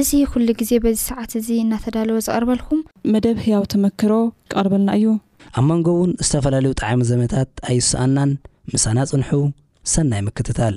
እዚ ኩሉ ግዜ በዚ ሰዓት እዚ እናተዳለወ ዝቐርበልኩም። መደብ ህያው ተመክሮ ክቐርበልና እዩ። ኣብ መንጎ እውን ዝተፈላለዩ ጠዓሚ ዘመታት ኣይሰኣናን ምሳና ፅንሑ ሰናይ ምክትታል።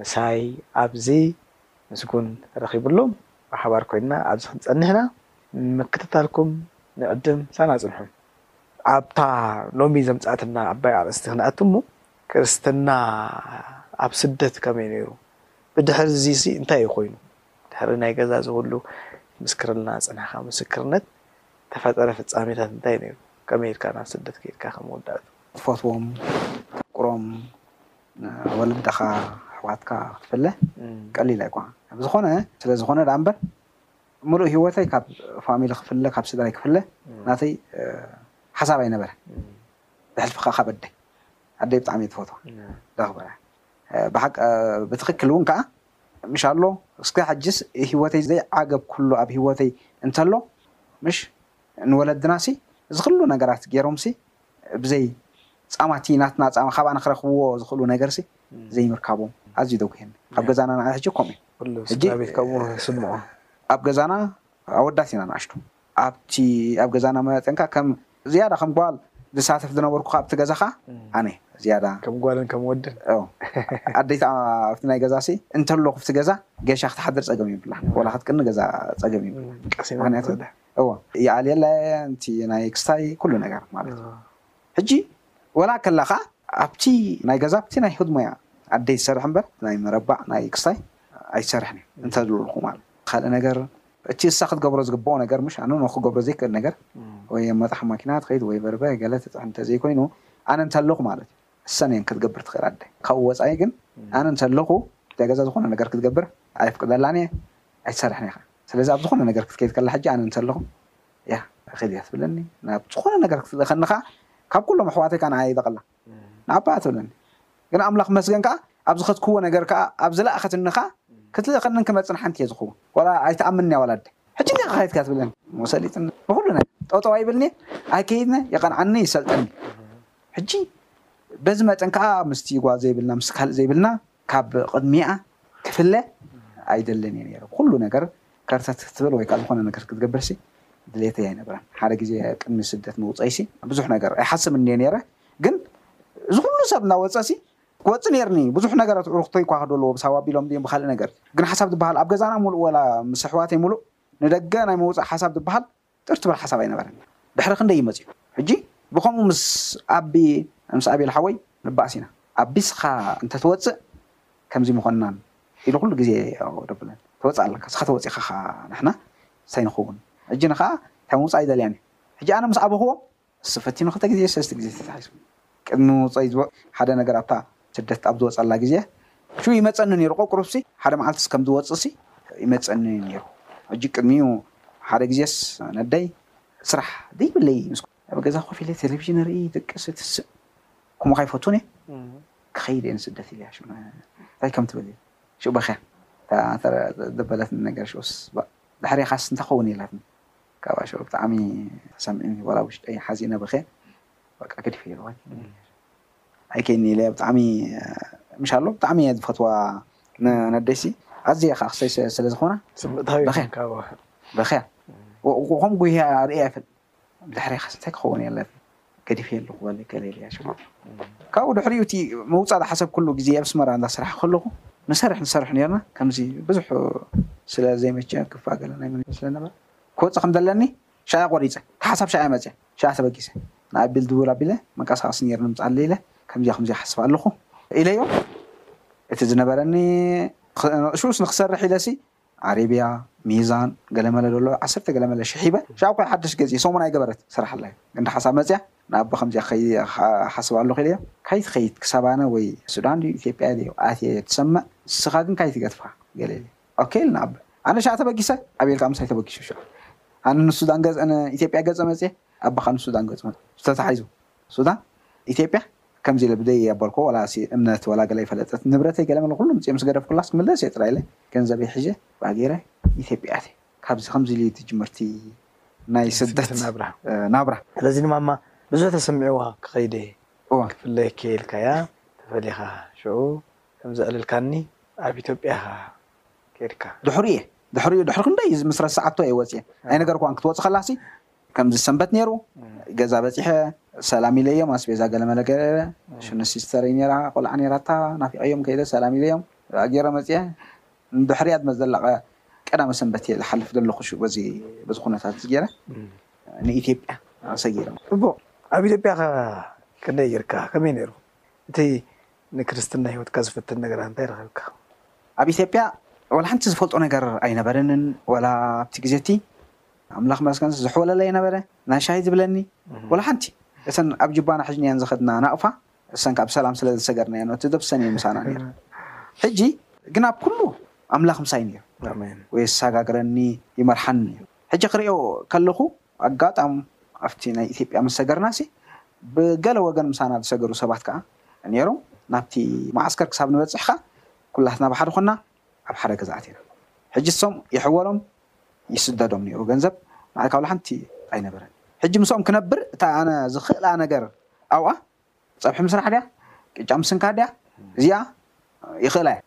ምሳይ ኣብዚ ምስጉን ረኺብሉ ብሓባር ኮይንና ኣብዚ ክንጸንሕ ኢና ምክትታልኩም ንዕድም ሳና ጽንሑ። ኣብታ ሎሚ ዘምጻኣትና ዓባይ ኣርእስቲ ክንኣቱ እሞ ክርስትና ኣብ ስደት ከመይ ነይሩ ብድሕሪዚሲ እንታይ እዩ ኮይኑ ድሕሪ ናይ ገዛ እዚ ኩሉ ክትምስክረልና ዝጸናሕካ ምስክርነት ዝተፈጠረ ፍጻሜታት እንታይ እዩ ነይሩ ከመይ ኢልካ ናብ ስደት ከይድካ ከም መወዳእትኡ ትፈትዎም ተፍቅሮም ንወለድኻ ኣሕዋትካ ክትፍለ ቀሊል ኣይኮነን ብዝኾነ ስለ ዝኾነ ደኣ እምበር ምሉእ ሂወተይ ካብ ፋሚሊ ክፍለ ካብ ስድራይ ክፍለ ናተይ ሓሳብ ኣይነበረን ብሕልፊ ከኣ ካብ ኣደይ ኣደይ ብጣዕሚ እየ ዝፈትዋ ዘኽብራ ብሓቂ ብትኽክል እውን ከኣ ምሻሎ እስከ ሕጅስ ሂወተይ ዘይዓገብኩሉ ኣብ ሂወተይ እንተሎ ምሽ ንወለድናሲ እዚ ኹሉ ነገራት ጌሮምሲ ብዘይ ጻማ እቲ ናትና ጻማ ካብኣና ክረኽብዎ ዝኽእሉ ነገርሲ ዘይምርካቦም ኣዝዩ ደጒህኒ። ኣብ ገዛና ንዓይ ሕጂ ከምኡ እዩ። ኩሉ ስድራ ቤት ከምኡ ይስምዖ። ኣብ ገዛና ኣወዳት ኢና ንኣሽቱ። ኣብቲ ኣብ ገዛና መጠን ከኣ ከም ዝያዳ ከም ጓል ዝሳተፍ ዝነበርኩ ከኣ ኣብቲ ገዛ ከኣ ኣነ እየ ዝያዳ። ከም ጓልን ከም ወድን። እው ኣደይ ከኣ ኣብቲ ናይ ገዛሲ እንተለኹ ኣብቲ ገዛ ገሻ ክትሓድር ጸገም የብላን ወላ ክትቅኒ ገዛ ጸገም የብላን። ቀሲና ምኽንያቱ ትረዳእ። እወ ይኣልየላ እየ ንቲ ናይ ክስታይ ኩሉ ነገር ማለት እዩ ሕጂ ወላ ከላ ከኣ ኣብቲ ናይ ገዛ ኣብቲ ናይ ህድሞ እያ ኣደይ ትሰርሕ እምበር ናይ መረባዕ ናይ ክስታይ ኣይትሰርሕን እዩ እንተ ልልኩ ማለት ካልእ ነገር እቲ እሳ ክትገብሮ ዝግበኦ ነገር ምሽ ኣነኖ ክገብሮ ዘይክእል ነገር ወይ ኣብ መጥሓ ማኪና ትኸይድ ወይ በርበ ገለ ትጥሕን እንተ ዘይኮይኑ ኣነ እንተ ኣለኩ ማለት እዩ እሰን እየን ክትገብር ትኽእል ኣደይ ካብኡ ወጻኢ ግን ኣነ እንተ ኣለኩ እታ ገዛ ዝኾነ ነገር ክትገብር ኣይፍቅደላን እየ ኣይትሰርሕን ኢኻ ስለዚ ኣብ ዝኾነ ነገር ክትከይድ ከላ ሕጂ ኣነ እንተለኹ እያ እኺድ እያ ትብለኒ ናብ ዝኾነ ነገር ክትልእኸኒ ከኣ ካብ ኩሎም ኣሕዋተይ ከኣ ንዓይ ይደቕላ ንኣባኣ ትብለኒ ግን ኣምላኽ መስገን ከኣ ኣብ ዝኸድክዎ ነገር ከኣ ኣብ ዝለኣኸትኒ ከኣ ክትልእኸንን ክመጽን ሓንቲ እየ ዝኽውን ዋላ ኣይትኣምንን እያ ወላ ኣደይ ሕጂ እንዲኻ ከይድካ ትብለኒ እሞ ሰሊጥኒ ብኹሉ ነገር ጠጠው ኣይብልን እየ ኣይከይድን የቐንዓኒ ይሰልጠኒ ሕጂ በዚ መጠን ከኣ ምስቲ ጓል ዘይብልና ምስቲ ካልእ ዘይብልና ካብ ቕድሚኣ ክፍለ ኣይደልን እየ ነይረ። ኹሉ ነገር ከርተት ክትብል ወይ ከኣ ዝኾነ ነገር ክትገብርሲ ድሌተይ ኣይነበረን። ሓደ ግዜ ቅድሚ ስደት ምውጸይሲ ብዙሕ ነገር ኣይሓስብን እንድየ ነይረ። ግን እዚ ኹሉ ሰብ እናወጸሲ ክወጽእ ነይርኒ። ብዙሕ ነገራት ኣዕሩኽተይ እኳ ክደልዎ ብሳዋ ኣቢሎም ድዮም ብኻልእ ነገር ግን ሓሳብ ዝብሃል ኣብ ገዛና ምሉእ ወላ ምስ ኣሕዋተይ ምሉእ ንደገ ናይ ምውጻእ ሓሳብ ዝብሃል ጥር ትብል ሓሳብ ኣይነበረንን ድሕሪ ክንደይ እዩ መጺኡ ሕጂ ብከምኡ ምስ ኣቢ ምስ ኣቤል ሓወይ ንባኣስ ኢና ኣቢስካ እንተ ትወጽእ ከምዚ ምኮናን ኢሉ ኩሉ ግዜ ያው ደብለን ትወጽእ ኣለካ እስካ ተወጺካ ከኣ ንሕና ታይ ንክውን ሕጂ ንከኣ ታይ ምውጻእ ኣይደልያን እየ ሕጂ ኣነ ምስ ኣበክዎ ንሱ ፈቲኑ ክልተ ግዜ ሰለስተ ግዜ ተታሒዙ ቅድሚ ምውጸኢ ዝወ ሓደ ነገር ኣብታ ስደት ኣብ ዝወጸላ ግዜ ሽኡ ይመጸኒ ኔሩ ቁሩብሲ ሓደ መዓልትስ ከም ዝወጽእሲ ይመጸኒ ኔሩ ሕጂ ቅድሚኡ ሓደ ግዜስ ነደይ ስራሕ ዘይብለይ ምስ ኣብ ገዛ ኮፍ ኢለ ቴለቪዥን እርኢ ይድቅስ እትስእ ክሞካ ይፈቱን እየ ክኸይድ እየ ንስደት ኢለያ ሽኡ እንታይ ከም ትብል ሽኡ በኽያ እታ ዘበለትኒ ነገር ሽኡስ ባእ ድሕሬኻስ እንታይ ክኸውን ኢላትኒ ካብኣ ሽዑ ብጣዕሚ ተሰሚዑኒ ዋላ ውሽጠይ ሓዚነ በኽየ በቃ ገዲፈዮ ኣለኹ ኣይከይድን ኢለ ኣይከይድን ኢለ ብጣዕሚ ምሽ ኣሎ ብጣዕሚ እየ ዝፈትዋ ነደይሲ ኣዝየ ከዓ ክሰይ ስለ ዝኾና ስምእታዊ በኽየ ኮንካ እባ በኽየ ከምኡ ጉህያ ርእየ ኣይፈልጥን ድሕሬኻስ እንታይ ክኸውን እየ ኣለኒ ገዲፈዮ ኣለኹ በለ ገለልያ ሽማ። ካብኡ ድሕሪኡ እቲ ምውጻእ ዝሓሰብኩሉ ግዜ ኣብ ኣስመራ እንዳ ስራሕኩ ከለኹ መሰርሕ ንሰርሕ ኔርና ከምዚ ብዙሕ ስለ ዘይመቸ ክፋእ ገለ ናይ መን ስለ ዝነበረ ክወጽእ ከም ዘለኒ ሻዕያ ቆሪጸ ሓሳብ ሻዕያ መጽያ ሻዕያ ተበጊሰ ንኣቤል ድውል ኣቢለ መንቀሳቀሲ ኔርኒ ምጻእ ኣለይ ኢለ ከምዚ ከምዚ ይሓስብ ኣለኹ ኢለዮ እቲ ዝነበረኒ ንእሽኡስ ንክሰርሕ ኢለሲ ዓሬብያ ሚዛን ገለመለ ዶ ኣለዋ ዓሰርተ ገለመለ ሽሕ ይበል ሽዓ እኳ ሓድሽ ገዚኤ ሰሙን ኣይገበረት ሰራሓላይ ግን ዶ ሓሳብ መጺኣ ንኣቢ ከምዚኣ ክሓስብ ኣለኩ ኢለዮ ካይትከይድ ክሳብ ኣነ ወይ ሱዳን ድዩ ኢትዮጵያ ኢለዮ ኣትየዮ ትሰምዕ ንስካ ግን ካይትገትፋ ገለ ኢለዮ ኦኬ ኢልና ኣቢ ኣነ ሽዓ ተበጊሰ ኣቢ ኢልካ ምሳይ ተበጊሱ ሽዓ ኣነ ንሱዳን ገዝእ ን ኢትዮጵያ ገዝእ መጺኤ ኣቢ ከኣ ንሱዳን ገዝእ መጺኡ ተታሒዙ ሱዳን ኢትዮጵያ ከምዚ ኢለ ብደይ ኣበልኩ ዋላ ሲ እምነት ዋላ ገለ ኣይፈለጠት ንብረተይ ገለ መለ ኩሉ ምጽየ ምስ ገደፍኩላስ ክምለስ እየ ጥራይ ኢለ ገንዘበይ ሒጀ ባጊረ ኢትዮጵያ ኣትየ ካብዚ ከምዚ ኢሉ እዩ ትጅምርቲ ናይ ስደት ናብራ። ስለዚ ንማማ ብዙሕ ተሰሚዕዋ ክከይድ እየ ክፍለየኪ እየ ኢልካያ ተፈሊካ ሽዑ ከም ዘዕልልካኒ ኣብ ኢትዮጵያ ኢካ ከድካ። ድሕሩ እየ ድሕሩ ድሕሪ ክንደይ ምስ ረሳዓቶ እየ ወጽየ ኣይነገርክዋን ክትወጽእ ከላ ሲ ከምዚ ሰንበት ኔሩ ገዛ በጺሐ ሰላም ኢለዮም ኣስቤዛ ገለመለ ገረ ሽኑ ሲስተረይ ኔራ ቆልዓ ኔራታ ናፊቀዮም ከይደ ሰላም ኢለዮም እኣ ገረ መጽየ ንድሕሪ ኣድመ ዘላቀ ቀዳመ ሰንበት እየ ዝሓልፍ ዘለኩ ሽኡ በዚ በዚ ኩነታት እዚ ገረ ንኢትዮጵያ ሰጊረ። እሞ ኣብ ኢትዮጵያ ከ ከመይ ገርካ ከመይ ኔሩ እቲ ንክርስትና ሂወትካ ዝፈትን ነገራት እንታይ ረክብካ? ኣብ ኢትዮጵያ ዋላ ሓንቲ ዝፈልጦ ነገር ኣይነበረንን ዋላ ኣብቲ ግዜ እቲ ኣምላኽ መስገን ዝሕወለለ የነበረ ናይ ሻሂ ዝብለኒ ወላ ሓንቲ እተን ኣብ ጁባና ሕጅናየን ዝኸድና ናቕፋ እሰን ከኣ ብሰላም ስለ ዝሰገርናዮ ኖቲ ደብሰን እየን ምሳና ነይረን ሕጂ ግን ኣብ ኩሉ ኣምላኽ ምሳይ ነይሩ የሳጋግረኒ ይመርሓኒ እዩ ሕጂ ክርእዮ ከለኹ ኣጋጣም ኣብቲ ናይ ኢትዮጵያ ምስ ሰገርናሲ ብገለ ወገን ምሳና ዝሰገሩ ሰባት ከኣ ነይሮም ናብቲ መዓስከር ክሳብ ንበጽሕ ከኣ ኩላትና ብሓደ ኮና ኣብ ሓደ ገዛ ኣቲና ሕጂ እሶም ይሕወሎም ይስደዶም ኔሩ ገንዘብ ንዓይ ካብ ላሓንቲ ኣይነበረን ሕጂ ምስኦም ክነብር እታ ኣነ ዝክእላ ነገር ኣብኣ ጸብሒ ምስራሕ ድያ ቅጫ ምስንካት ድያ እዚኣ ይክእላ እየ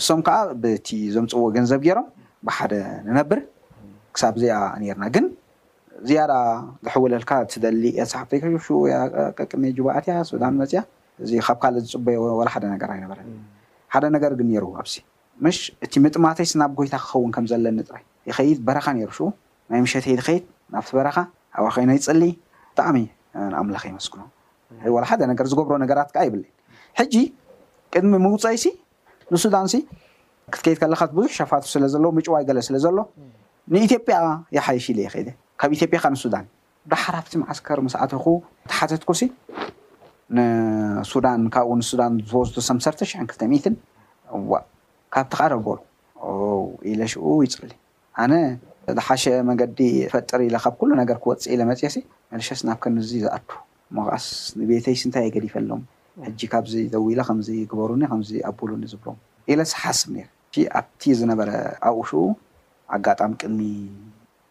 እሶም ከኣ ብቲ ዘምጽዎ ገንዘብ ጌሮም ብሓደ ንነብር ክሳብ እዚኣ ኔርና ግን ዝያዳ ዝሕውለልካ ትደሊ ኤልሳ ሓፍተይ ከሹ እያ ቀቅድሚ ጁባ ኣትያ ሱዳን መጽያ እዚ ካብ ካልእ ዝጽበዮ ወላ ሓደ ነገር ኣይነበረን። ሓደ ነገር ግን ነይሩ ኣብዚ ምሽ እቲ ምጥማተይስ ናብ ጎይታ ክኸውን ከም ዘለኒ ጥራይ። ይኸይድ በረኻ ነይሩ ሽኡ ናይ ምሸት እየ ዝኸይድ ናብቲ በረኻ ኣብኡ ኮይነ ይጽሊ ብጣዕሚ ንኣምላኽ የመስግኖ ወላ ሓደ ነገር ዝገብሮ ነገራት ከኣ የብለይን። ሕጂ ቅድሚ ምውጸይሲ ንሱዳንሲ ክትከይድ ከለኻስ ብዙሕ ሸፋቱ ስለ ዘለዎ ምጭዋይ ገለ ስለ ዘሎ ንኢትዮጵያ ይሓይሽ ኢለ እየ ከይደ ካብ ኢትዮጵያ ከኣ ንሱዳን ዳሓር ኣብቲ መዓስከር ምስ ኣተኹ ተሓተትኩሲ ንሱዳን ካብኡ ንሱዳን ዝወስዱ ሰምሰርተ ሽሕን ክልተ ሚእትን ዋእ ካብቲ ከኣ ደበሩ ኦው ኢለ ሽኡ ይጽሊ ኣነ ዝሓሸ መገዲ ክፈጥር ኢለ ካብ ኩሉ ነገር ክወጽእ ኢለ መጽየሲ መልሸስ ናብ ከንዚ ዝኣቱ እሞ ከኣስ ንቤተይሲ እንታይ እየ ገዲፈሎም ሕጂ ካብዚ ደዊለ ከምዚ ግበሩኒ ከምዚ ኣብሉኒ ዝብሎም ኢለሲ ሓስብ ኔረ ሽእ ኣብቲ ዝነበረ ኣብኡ ሽኡ ኣጋጣሚ ቅድሚ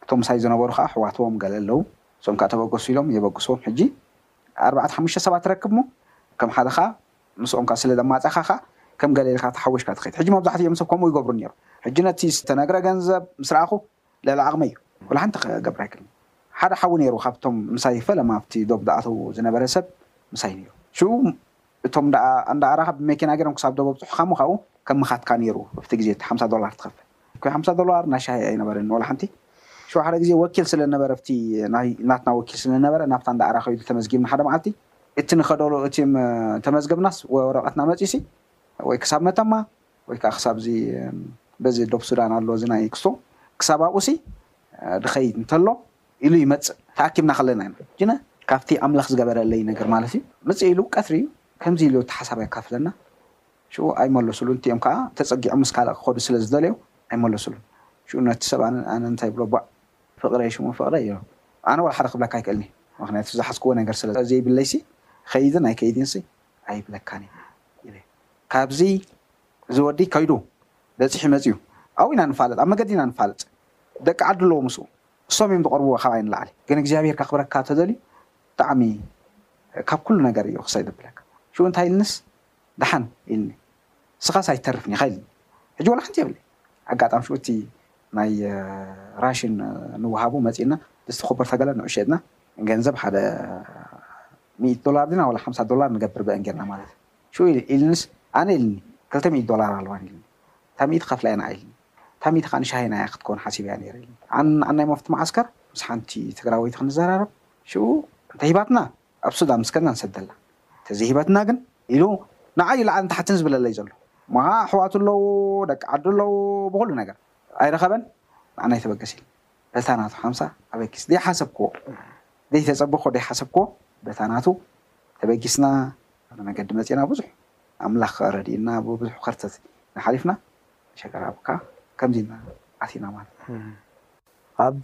እቶም ምሳይ ዝነበሩ ከኣ ኣሕዋቶም ገለ ኣለዉ እሶም ከኣ ተበገሱ ኢሎም የበግስዎም ሕጂ ኣርባዕተ ሓሙሽተ ሰባት ትረክብ እሞ ከም ሓደ ከኣ ምስኦም ከኣ ስለ ዘማጸኻ ከኣ ከም ገለ ኢልካ ተሓዊስካ ትኸይድ ሕጂ መብዛሕቲኦም ሰብ ከምኡ ይገብሩ ኔሩ ሕጂ ነቲ ዝተነግረ ገንዘብ ምስ ረኣኹ ልዕሊ ዓቕመይ እዩ ወላሓንቲ ክገብር ኣይክእልን ሓደ ሓዊ ኔሩ ካብቶም ምሳይ ፈለማ ኣብቲ ዶብ ዝኣተዉ ዝነበረ ሰብ ምሳይ ኔሩ ሽኡ እቶም ዳኣ ኣንዳ ኣራካ ብመኪና ገሮም ክሳብ ዶብ ኣብጹሑካ እሞ ካብኡ ከም ምካትካ ነይሩ ኣብቲ ግዜ እቲ ሓምሳ ዶላር ትከፍል እኮ ሓምሳ ዶላር ናይ ሻሂ ኣይነበረን ወላ ሓንቲ ሽዑ ሓደ ግዜ ወኪል ስለ ነበረ ኣብቲ ናትና ወኪል ስለ ነበረ ናብታ ኣንዳ ኣራካ ኢሉ ተመዝጊብና ሓደ መዓልቲ እቲ ንከደሉ እቲ ተመዝገብናስ ወረቀትና መጺዩሲ ወይ ክሳብ መተማ ወይ ካኣ ክሳብ እዚ በዚ ዶብ ሱዳን ኣሎ እዚ ናይ ክስቶ ክሳብ ኣብኡሲ ድከይድ እንተሎ ኢሉ ይመጽእ ተኣኪብና ከለና ኢና ጅነ ካብቲ ኣምላኽ ዝገበረለይ ነገር ማለት እዩ ምጽእ ኢሉ ቀትሪ ከምዚ ኢሉ እቲ ሓሳብ የካፍለና ሽኡ ኣይመለሱሉን እቲኦም ከኣ ተጸጊዖም ምስ ካልእ ክኸዱ ስለ ዝደለዩ ኣይመለሱሉን ሽኡ ነቲ ሰብ ኣነ እንታይ ይብሎ ቧእ ፍቅረይ ሽሙ ፍቅረይ እዩ ኣነ ወላ ሓደ ክብለካ ኣይክእልን እየ ምኽንያቱ ዝሓዝክዎ ነገር ስለ ዘይብለይሲ ይኸይድን ኣይከይድንሲ ኣይብለካን እየ ኢለ ካብዚ እዚ ወዲ ከይዱ በጺሑ መጽዩ ኣብኡ ኢና ንፋለጥ ኣብ መገዲ ኢና ንፋለጥ ደቂ ዓዲ ኣለዎ ምስኡ እሶም እዮም ዝቀርብዎ ካብይ ንላዕሊ ግን እግዚኣብሔር ከክብረካ ተደልዩ ብጣዕሚ ካብ ኩሉ ነገር እዩ ክሰይ ዘብለካ ሽኡ እንታይ ኢልንስ ዳሓን ኢልኒ ንስካስ ኣይትተርፍን ኢካ ኢልኒ ሕጂ ዋላ ሓንቲ የብለይ ኣጋጣም ሽኡ እቲ ናይ ራሽን ንዋሃቦ መጺእና ድስቲ ኮቦርታ ገለ ንዑ ሸጥና ገንዘብ ሓደ ሚእቲ ዶላር ዲና ዋላ ሓምሳ ዶላር ንገብር በእን ገርና ማለት ሽኡ ኢልንስ ኣነ ኢልኒ ክልተ ሚእቲ ዶላር ኣለዋኒ ኢልኒ እታ ሚእቲ ከፍላ እየ ንዓይ ኢልኒ ታሚት ከኣ ንሻሂና እያ ክትከውን ሓሲበያ ነይረ ኢሉኒ። ኣነ ንዓን ናይ ሞፍት መዓስከር ምስ ሓንቲ ትግራወይቲ ክንዘራረብ ሽኡ እንተሂባትና ኣብ ሱዳን ምስ ከድና ንሰደላ እንተዘይሂበትና ግን ኢሉ ንዓይ እዩ ላዕልን ታሕትን ዝብለለይ ዘሎ እሞ ከኣ ኣሕዋቱ ኣለዉ ደቂ ዓዱ ኣለዉ ብኹሉ ነገር ኣይረኸበን ንዓና ኣይተበገስ ኢሉ በታ ናቱ ሓምሳ ኣበጊስ ዘይሓሰብክዎ ዘይተጸበኾ ዘይሓሰብክዎ በታ ናቱ ተበጊስና ኣብ መገዲ መጺእና ብዙሕ ኣምላኽ ረዲኡና ብብዙሕ ከርተት ኢና ሓሊፍና ሸገር ኣብካ ከምዚ ኢልና ኣቲና ማለት እዩ። ኣብ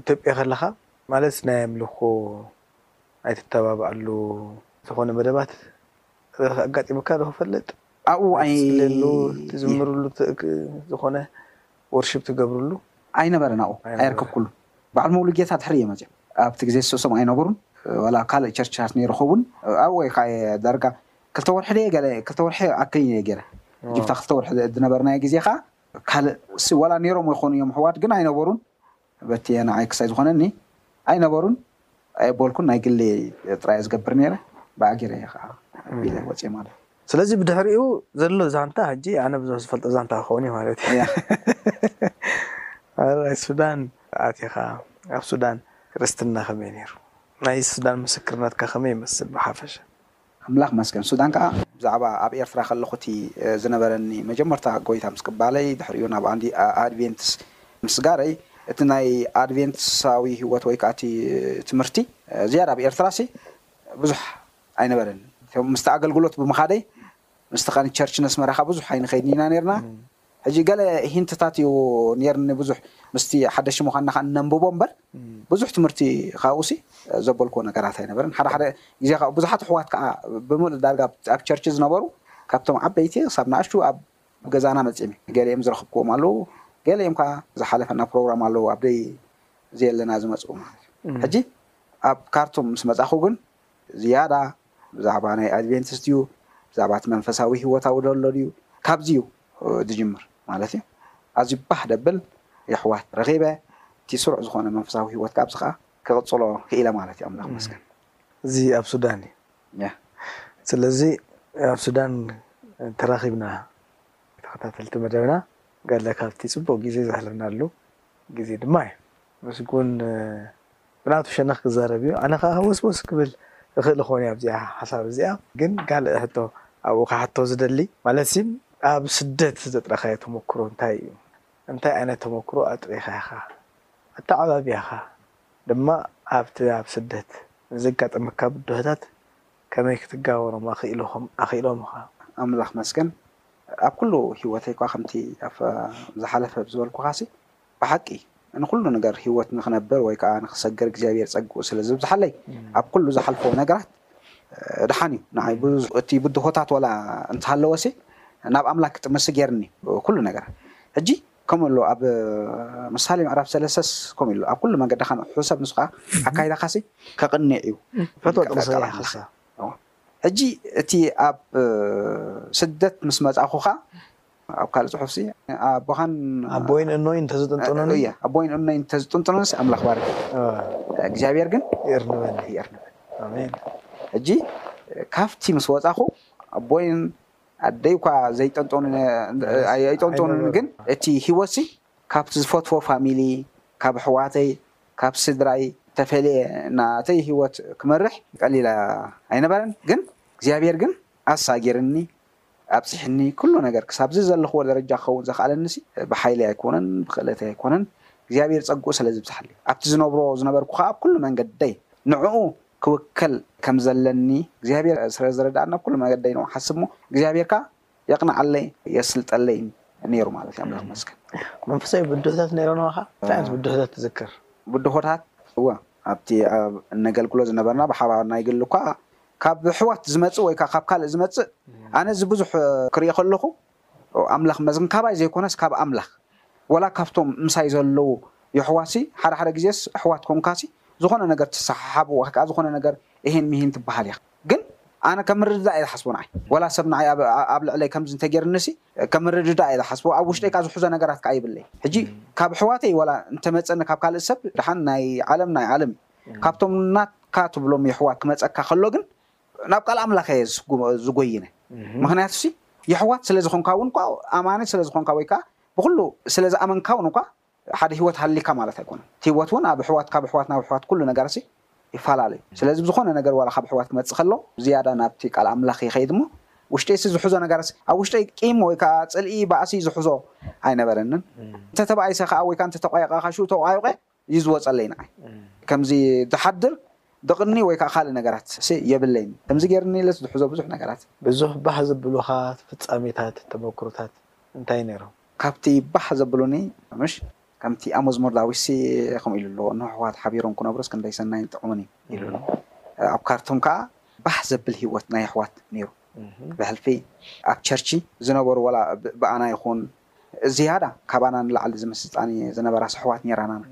ኢትዮጵያ ከለኻ ማለት ናይ ኣምልኾ ኣይትተባብዓሉ ዝኾነ መደባት ርኽ ኣጋጢሙካ ዶ ክፈልጥ? ኣብኡ ኣይ ትጽልየሉ ትዝምርሉ ዝኾነ ወርሺፕ ትገብርሉ? ኣይነበረን ኣብኡ ኣይርከብኩሉን በዓል ሙሉጌታ ድሕሪ እየ መጺኦም ኣብቲ ግዜ እሶም ኣይነበሩን ዋላ ኣብ ካልእ ቸርችታት ኔሩ ክኸውን ኣብኡ እየ ካኣ ዳርጋ ክልተ ወርሒ ድየ ገለ ክልተ ወርሒ ይኣክል ኢየ ጌረ ጁብታ ክልተ ወርሒ ዝነበርናዮ ግዜ ከኣ ካልእ ዋላ ኔሮም ይኾኑ ኢዮም ኣሕዋት ግን ኣይነበሩን በቲ ንዓይ ክሳይ ዝኾነኒ ኣይነበሩን ኣየቦልኩን ናይ ግለይ ጥራይ ኢየ ዝገብር ኔረ ብኣ ጌረ ኢየ ከኣ ኣቢለ ወጺየ ማለት ኢዩ። ስለዚ ብድሕሪኡ ዘሎ ዛንታ ሕጂ ኣነ ብዙሕ ዝፈልጦ ዛንታ ክኸውን ኢዩ ማለት ኢዩ። ኣረ ሱዳን ኣቲኻ ኣብ ሱዳን ክርስትና ከመይ ኔሩ ናይ ሱዳን ምስክርነትከ ከመይ ይመስል ብሓፈሻ? ኣምላኽ መስገን ሱዳን ከኣ ብዛዕባ ኣብ ኤርትራ ከለኹ እቲ ዝነበረኒ መጀመርታ ጎይታ ምስ ቅባለይ ድሕሪኡ ናብ ኣንዲ ኣድቬንትስ ምስጋረይ እቲ ናይ ኣድቬንትሳዊ ሂወት ወይ ከኣ እቲ ትምህርቲ ዝያዳ ኣብ ኤርትራሲ ብዙሕ ኣይነበረን እቲ ምስቲ ኣገልግሎት ብምኻደይ ምስቲ ቸርች ነስመራ ከኣ ብዙሕ ኣይንኸይድን ኢና ኔርና ሕጂ ገለ ሂንትታት እዩ ኔርኒ ብዙሕ ምስቲ ሓደሽቲ ምዃንና ከኣ ነንብቦ እምበር ብዙሕ ትምህርቲ ካብኡሲ ዘበልክዎ ነገራት ኣይነበረን ሓደ ሓደ ግዜ ከኣ ብዙሓት ኣሕዋት ከኣ ብምሉእ ዳርጋ ኣብ ቸርች ዝነበሩ ካብቶም ዓበይቲ ክሳብ ንኣሽቱ ኣብ ገዛና መጺም ገሊኦም ዝረኽብክዎም ኣለዉ ገሊኦም ከኣ ዝሓለፈና ፕሮግራም ኣለዉ ኣብ ደይ ዘየለና ዝመጽኡ ማለት እዩ ሕጂ ኣብ ካርቱም ምስ መጻኹ ግን ዝያዳ ብዛዕባ ናይ ኣድቬንቲስት ድዩ ብዛዕባ እቲ መንፈሳዊ ህይወት ኣብኡ ዘሎ ድዩ ካብዚ እዩ ዝጅምር ማለት እዩ ኣዝዩ ባህ ደብል የሕዋት ረኺበ እቲ ስሩዕ ዝኾነ መንፈሳዊ ህይወት ካብዚ ከኣ ክቕጽሎ ክኢለ ማለት እዩ ኣምላኽ መስገን እዚ ኣብ ሱዳን እዩ yeah ስለዚ ኣብ ሱዳን ተራኺብና ተኸታተልቲ መደብና ገለ ካብቲ ጽቡቕ ግዜ ዘሕለፍናሉ ግዜ ድማ እዩ ምስጉን ብናቱ ሸነኽ ክዛረብ እዩ ኣነ ከኣ ህወስወስ ክብል እኽእል እኾን እየ ኣብዚኣ ሓሳብ እዚኣ ግን ካልእ ሕቶ ኣብኡ ክሓቶ ዝደሊ ማለትሲ ኣብ ስደት ዘጥረኻዮ ተመኩሮ እንታይ እዩ እንታይ ኣይነት ተመኩሮ ኣጥሪኻ ኢኻ ኣተዓባብያኻ ድማ ኣብቲ ኣብ ስደት ንዘጋጠመካ ብድሆታት ከመይ ክትጋበሮም ኣኽኢሉኹም ኣኽኢሎምኻ። ኣምላኽ መስገን ኣብ ኩሉ ሂወተይ እኳ ከምቲ ኣብ ዝሓለፈ ብዝበልኩኻሲ ብሓቂ ንኹሉ ነገር ህይወት ንኽነብር ወይ ከኣ ንኽሰግር እግዚኣብሔር ጸግኡ ስለ ዘብዝሓለይ ኣብ ኩሉ ዝሓልፎ ነገራት ደሓን እዩ ንዓይ ብዙ እቲ ብድሆታት ወላ እንተሃለወሲ ናብ ኣምላክ ክጥምሲ ጌርኒ ኩሉ ነገራት ሕጂ ከምኡ ኣሎ ኣብ ምሳሌ ምዕራፍ ሰለሰስ ከምኡ ኣሎ ኣብ ኩሉ መንገድኻ ንእሑ ሰብ ንሱ ከኣ ኣካይዳኻሲ ከቕኒዕ እዩ ፈትወ ጥቕሲ እያ ሓሳ ሕጂ እቲ ኣብ ስደት ምስ መጻኹ ከኣ ኣብ ካልእ ጽሑፍሲ ኣቦኻን። ኣቦይን እኖይን እንተዝጥንጥኑኒ። እየ ኣቦይን እኖይን እንተዝጥንጥኑንስ ኣምላኽ ባሪኽ እግዚኣብሄር ግን። ይእርንበኒ። ይእርንበኒ። ኣሜን። ሕጂ ካብቲ ምስ ወጻኹ ኣቦይን ኣደይ እኳ ዘይጠንጠኑ ኣይጠንጠኑኒ ግን እቲ ሂወትሲ ካብቲ ዝፈትዎ ፋሚሊ ካብ ኣሕዋተይ ካብ ስድራይ ተፈልየ ናተይ ሂወት ክመርሕ ቀሊል ኣይነበረን ግን እግዚኣብሄር ግን ኣሳጊርኒ ኣብጺሕኒ ኩሉ ነገር ክሳብ እዚ ዘለኽዎ ደረጃ ክኸውን ዘኽኣለኒሲ ብሓይለይ ኣይኮነን ብኽእለተይ ኣይኮነን እግዚኣብሄር ጸግኡ ስለ ዝብዝሓለይ ኣብቲ ዝነብሮ ዝነበርኩ ከኣ ኣብ ኩሉ መንገደይ ንዕኡ ክውከል ከም ዘለኒ እግዚኣብሄር ስለ ዘረድኣኒ ኣብ ኩሉ መገደይ ንኡ ሓስብ እሞ እግዚኣብሄር ከኣ የቕንዓለይ የስልጠለይ ኔሩ ማለት እዩ ኣምላኽ ይመስገን። መንፈሳዊ ብድሆታት ነይሮናዋኻ? እንታይ ዓይነት ብድሆታት ትዝክር? ብድሆታት እወ ኣብቲ ኣብ እነገልግሎ ዝነበርና ብሓባር ናይ ግሊ እኳ ካብ ኣሕዋት ዝመጽእ ወይ ከኣ ካብ ካልእ ዝመጽእ ኣነ እዚ ብዙሕ ክርኢ ከለኹ ኣምላኽ መዝን ካባይ ዘይኮነስ ካብ ኣምላኽ ወላ ካብቶም ምሳይ ዘለዉ የሕዋትሲ ሓደ ሓደ ግዜስ ኣሕዋት ኮንካሲ ዝኾነ ነገር ትሰሓሓብ ወይ ከኣ ዝኾነ ነገር እሂን ምሂን ትበሃል ኢኻ ግን ኣነ ከም ምርድዳእ እየ ዝሓስቦ ንዓይ ወላ ሰብ ንዓይ ኣብ ልዕለይ ከምዚ እንተ ጌርኒሲ ከም ምርድዳእ እየ ዝሓስቦ ኣብ ውሽጠይ ከኣ ዝሕዞ ነገራት ከኣ ይብለይ ሕጂ ካብ ኣሕዋተይ ወላ እንተ መጸኒ ካብ ካልእ ሰብ ደሓን ናይ ዓለም ናይ ዓለም እዩ ካብቶም ናትካ ትብሎም የሆዋ ክመጸካ ከሎ ግን ናብ ቃል ኣምላኽ እየ ዝጎይነ። ምኽንያቱሲ የሆዋ ስለ ዝኾንካ እውን እኳ ኣማኒ ስለ ዝኾንካ ወይ ከኣ ብኹሉ ስለ ዝኣመንካ እውን እኳ ሓደ ህይወት ሃሊካ ማለት ኣይኮነን። እቲ ህይወት እውን ኣብ ኣሕዋት ካብ ኣሕዋት ናብ ኣሕዋት ኩሉ ነገርሲ ይፈላለ እዩ። ስለዚ ብዝኾነ ነገር ዋላ ካብ ኣሕዋት ክመጽእ ከሎ ዝያዳ ናብቲ ቃል ኣምላኽ ይኸይድ እሞ ውሽጢይሲ ዝሕዞ ነገርሲ ኣብ ውሽጠይ ቂም ወይ ከኣ ጽልኢ ባእሲ ዝሕዞ ኣይነበረንን። እንተ ተባኢሰ ከኣ ወይ ከኣ እንተ ተቋይቐካ ሽኡ ተቋዩቐ እዩ ዝወጸለይ ንዓይ ከምዚ ዝሓድር ድቕኒ ወይ ከኣ ካልእ ነገራት የብለይን ከምዚ ጌርኒ ኢለስ ዝሕዞ ብዙሕ ነገራት። ብዙሕ ባህ ዘብሉኻ ፍጻሜታት ተመክሮታት እንታይ ነይሮም? ካብቲ ባህ ዘብሉኒ ምሽ ከምቲ ኣብ መዝሙር ዳዊትሲ ከምኡ ኢሉ ኣሎ እንሆ ኣሕዋት ሓቢሮም ክነብሩስ ክንደይ ሰናይን ጥዑምን እዩ ኢሉ ኣሎ ኣብ ካርቱም ከኣ ባህ ዘብል ሂወት ናይ ኣሕዋት ነይሩ ብሕልፊ ኣብ ቸርቺ ዝነበሩ ዋላ ብኣና ይኹን ዝያዳ ካባና ንላዕሊ ዝምስጣኒ ዝነበራ ስሑዋት ኔራናና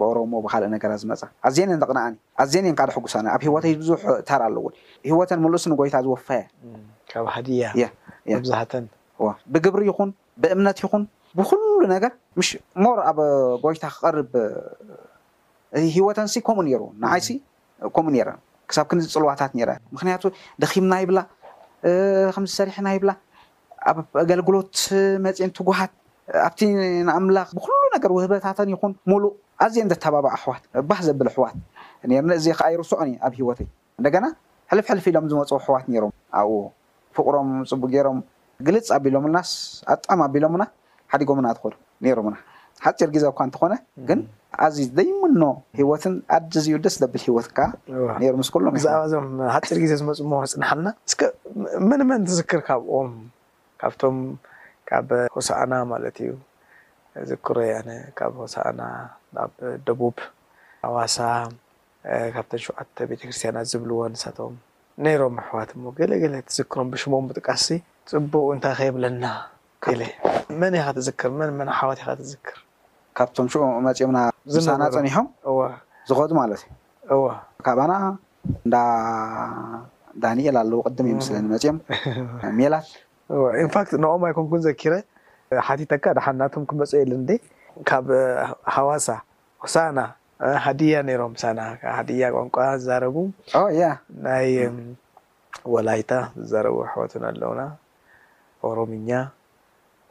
ብኦሮሞ ብካልእ ነገራት ዝመጻ ኣዝየን እየን ዘቅንኣኒ ኣዝየን እየን ከኣ ደሕጉሳኒ ኣብ ሂወተይ ብዙሕ ተራ ኣለወን ሂወተን ምሉስ ንጎይታ ዝወፈያ ካብ ሃድያ መብዛህተን እወ ብግብሪ ይኩን ብእምነት ይኩን ብኩሉ ነገር ምሽ ሞር ኣብ ጎይታ ክቀርብ ሂወተንሲ ከምኡ ኔሩ ንዓይሲ ከምኡ ኔረን ክሳብ ክንዲ ጽልዋታት ኔረ ምክንያቱ ደኪምና ይብላ ከምዚ ሰሪሕና ይብላ ኣብ ኣገልግሎት መጺኤን ትጉሃት ኣብቲ ንኣምላኽ ብኹሉ ነገር ውህበታተን ይኹን ሙሉእ ኣዝየን ዘተባብዓ ኣሕዋት ባህ ዘብል ኣሕዋት ኔርነ እዚ ከኣ ኣይርስዖን እየ ኣብ ሂወተይ እንደገና ሕልፍ ሕልፍ ኢሎም ዝመጹ ኣሕዋት ኔሮም ኣብኡ ፍቅሮም ጽቡቅ ጌሮም ግልጽ ኣቢሎምልናስ ኣጣም ኣቢሎምና ሓዲጎምና ዝኸዱ ነይሮምና ሓጺር ግዘ እኳ እንተኾነ ግን ኣዝዩ ዘይምኖ ሂወትን ኣዝዩ ደስ ዘብል ሂወት ከኣ ነይሩ ምስ ኩሎም ብዛዕባ እዞም ሓጺር ግዜ ዝመጹ እሞ ጽንሓልና እስከ መን መን ትዝክር ካብኦም ካብቶም ካብ ሆሳእና ማለት እዩ ዝክሮ እየ ኣነ ካብ ሆሳእና ናብ ደቡብ ኣዋሳ ካብተን ሸውዓተ ቤተክርስትያናት ዝብልዎ ንሳቶም ነይሮም ኣሕዋት እሞ ገለ ገለ ትዝክሮም ብሽሞም ምጥቃስሲ ጽቡቅ እንታይ ከይብለና ቴሌ መን ኢኻ ትዝክር መን መን ኣሓዋት ኢኻ ትዝክር። ካብቶም ሽዑ መጺኦምና ምሳና ዝነበሩ ጸኒሖም እወ ዝኸዱ ማለት እዩ። እወ። ካባና እንዳ ዳኒኤል ኣለዉ ቅድም እዩ መስለኒ መጺኦም ሜላት። እወ ኢንፋክት ንኦም ኣይኮንኩን ዘኪረ ሓቲተካ ደሓን ናቶም ክመጹ እየ ኢለ እንዴ። ካብ ሃዋሳ ሆሳእና ሃዲያ ኔሮም ምሳና ሃዲያ ቋንቋ ዝዛረቡ ኦ ያ። ናይ ወላይታ ዝዛረቡ ኣሕዋትና ኣለዉና። ኦሮምኛ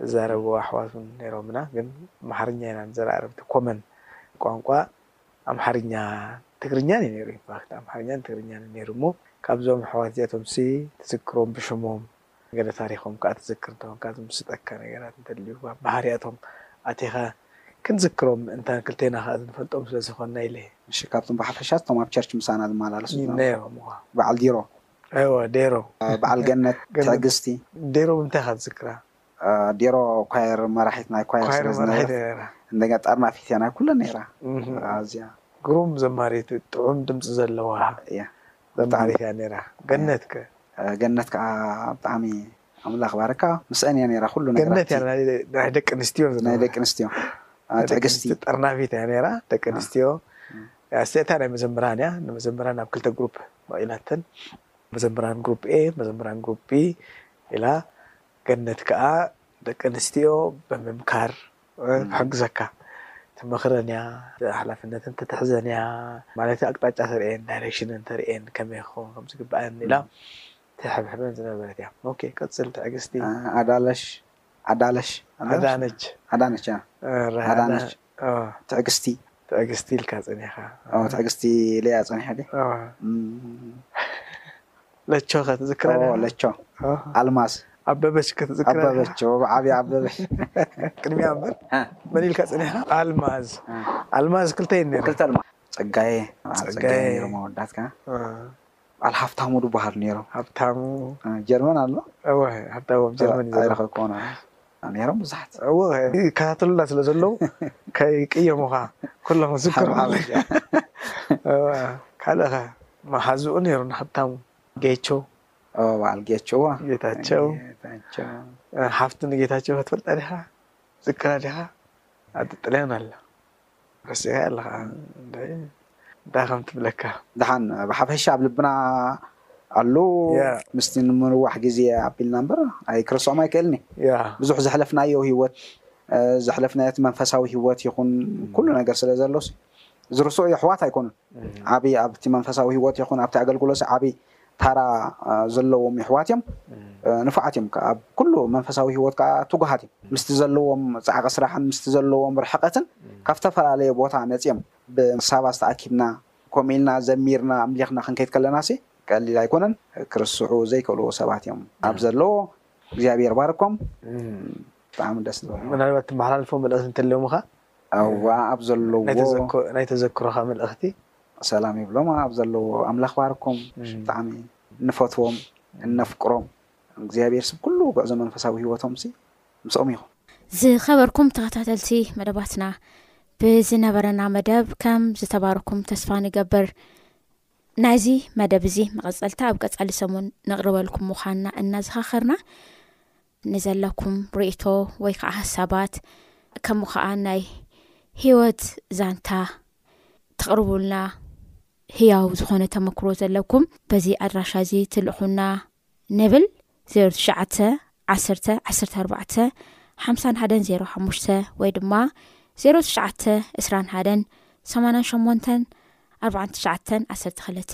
ዝዛረቡ ኣሕዋት ውን ነይሮምና ግን ኣምሓርኛ ኢና ንዘራርብ እቲ ኮመን ቋንቋ ኣምሓርኛ ትግርኛን እዩ ነይሩ ኢንፋክት ኣምሓርኛን ትግርኛን እዩ ነይሩ እሞ ካብዞም ኣሕዋት እዚኣቶምሲ ትዝክሮም ብሽሞም ገለ ታሪኾም ከኣ ትዝክር እንተኾንካ ዝምስጠካ ነገራት እንተልዩ ኣብ ባህርያቶም ኣቲኻ ክንዝክሮም ምእንታን ክልቴና ከኣ ዝንፈልጦም ስለ ዝኾንና ኢለ እየ። እሺ ካብቶም ብሓፈሻ እቶም ኣብ ቸርች ምሳና ዝመላለሱ ዝነበሩ በዓል ዲሮ እወ ዴሮ። በዓል ገነት ትዕግስቲ። ዴሮ ብምንታይ ኢኻ ትዝክራ? ዴሮ ኳየር መራሒት ናይ ኳየር ኳየር ስለ መራሒት ዝነበረት ኔራ። እንደገና ጠርናፊት እያ ናይ ኩለን ኔራ ኣዝያ ግሩም ዘማሪት ጥዑም ድምጺ ዘለዋ እያ ብጣዕሚ። ዘማሪት እያ ኔራ። ገነት ከ? ገነት ከኣ ብጣዕሚ ኣምላኽ ባርካ ምስአን እያ ኔራ ኩሉ ገነት ነገራቲ እያ ናይ ናይ ደቂ ኣንስትዮ ናይ ዝነበረ ደቂ ኣንስትዮ ናይ ደቂ ትዕግስቲ ኣንስትዮ ጠርናፊት እያ ኔራ ደቂ ኣንስትዮ ኣስትያታ ናይ መዘምራን እያ ንመዘምራን ኣብ ክልተ ግሩፕ ኢላተን መዘምራን ግሩፕ ኤ መዘምራን ግሩፕ ቢ ኢላ ገነት ከኣ ደቂ ኣንስትዮ ብምምካር ክሕግዘካ ትመኽረን እያ ሓላፍነተን ትትሕዘን እያ ማለት ኣቅጣጫ ተርእየን ዳይሬክሽነን ተርእየን ከመይ ክኸውን ከም ዝግበኣን ኢላ ትሕብሕበን ዝነበረት እያ ኦኬ ቀጽል ትዕግስቲ ኣዳለሽ ኣዳለሽ ኣዳነች ኣዳነች እያ ኣዳነች ኣዳነች ትዕግስቲ ትዕግስቲ ኢልካ ጸኒሕካ። ትዕግስቲ ኢለያ ጸኒሐ ድየ? ለቾ ከ ትዝክራ ዲኻ? ለቾ ኣልማዝ። ኣበበች ከ ትዝክራ ዲኻ? ኣበበች ወብዓብያ ኣበበች። ቅድሚኣ እምበር መን ኢልካ ጸኒሕካ? ኣልማዝ ኣልማዝ ክልተ እየን ኔረን። ጸጋየ ጸጋየ ኔሮም ኣወዳትካ። በዓል ሃብታሙ ድበሃሉ ነይሮም። ሃብታሙ ኣብ ጀርመን ኣሎ? እወ ሃብታሙ ኣብ ጀርመን እዩ ዘሎ። ኣይረኸብኩዎን ኣነ። ነይሮም ብዙሓት። እወ ይከታተሉና ስለ ዘለዉ ከይቅየሙኻ ኩሎም ክዝክሩ ኣለኒ። እወ ካልእኸ? መሓዝኡ ነይሩ ንሃብታሙ። ጌቾ? እወ በዓል ጌቾ። እወ። ጌታቸው? ጌታቸው። ሓፍቱ ንጌታቸው ትፈልጣ ዲኻ? ትዝክራ ዲኻ? ኣብ ጥልያን ኣላ። ረሲዕካዮ ኣለኻ እንታይ ከም ትብለካ። ደሓን ብሓፈሻ ኣብ ልብና ኣሉ ምስቲ ንምንዋሕ ግዜ ኣቢልና እምበር ኣይ ክርስዖም ኣይክእልን እየ ብዙሕ ዘሕለፍናዮ ሂወት ዘሕለፍናዮ እቲ መንፈሳዊ ሂወት ይኹን ኩሉ ነገር ስለ ዘሎሲ ዝርስዑ የሕዋት ኣይኮኑን ዓቢ ኣብቲ መንፈሳዊ ሂወት ይኹን ኣብቲ ኣገልግሎሲ ዓቢ ታራ ዘለዎም የሕዋት እዮም ንፉዓት እዮም ከኣ ኣብ ኩሉ መንፈሳዊ ሂወት ከኣ ትጉሃት እዮም ምስቲ ዘለዎም ጻዕቒ ስራሕን ምስቲ ዘለዎም ርሕቐትን ካብ ዝተፈላለየ ቦታ መጽዮም ብሳባት ተኣኪብና ከምኡ ኢልና ዘሚርና ኣምሊኽና ክንከይድ ከለናሲ ቀሊል ኣይኮነን ክርስዑ ዘይክእሉ ሰባት እዮም ኣብ ዘለዎ እግዚኣብሄር ባርኮም ብጣዕሚ ደስ ዝብል ምናልባት ትመሓላልፎ መልእኽቲ እንተልዮምኻ ኣዋ ኣብ ዘለዎ ናይ ተዘክሮኻ መልእኽቲ። ሰላም ይብሎም ኣብ ዘለዎ ኣምላኽ ባርኩም ብጣዕሚ ንፈትዎም እነፍቅሮም እግዚኣብሄር ስብ ኩሉ ጉዕዞ መንፈሳዊ ሂወቶምሲ ምስኦም ይኹን። ዝኸበርኩም ተኸታተልቲ መደባትና ብዝነበረና መደብ ከም ዝተባረኩም ተስፋ ንገብር። ናይዚ መደብ እዚ መቐጸልታ ኣብ ቀጻሊ ሰሙን ነቕርበልኩም ምዃንና እናዘኻኸርና ንዘለኩም ርእይቶ ወይ ከዓ ሐሳባት ከምኡ ከዓ ናይ ህይወት ዛንታ ተቕርቡልና ህያው ዝኾነ ተመክሮ ዘለኩም በዚ ኣድራሻ እዚ ትልእኹና ንብል ዜሮ ትሽዓተ ዓሰርተ ዓሰርተ ኣርባዕተ ሓምሳን ሓደን ዜሮ ሓሙሽተ ወይ ድማ ዜሮ ትሽዓተ ዕስራን ሓደን ሰማንያን ሸሞንተን ኣርባዓን ትሽዓተን ዓሰርተ ክልተ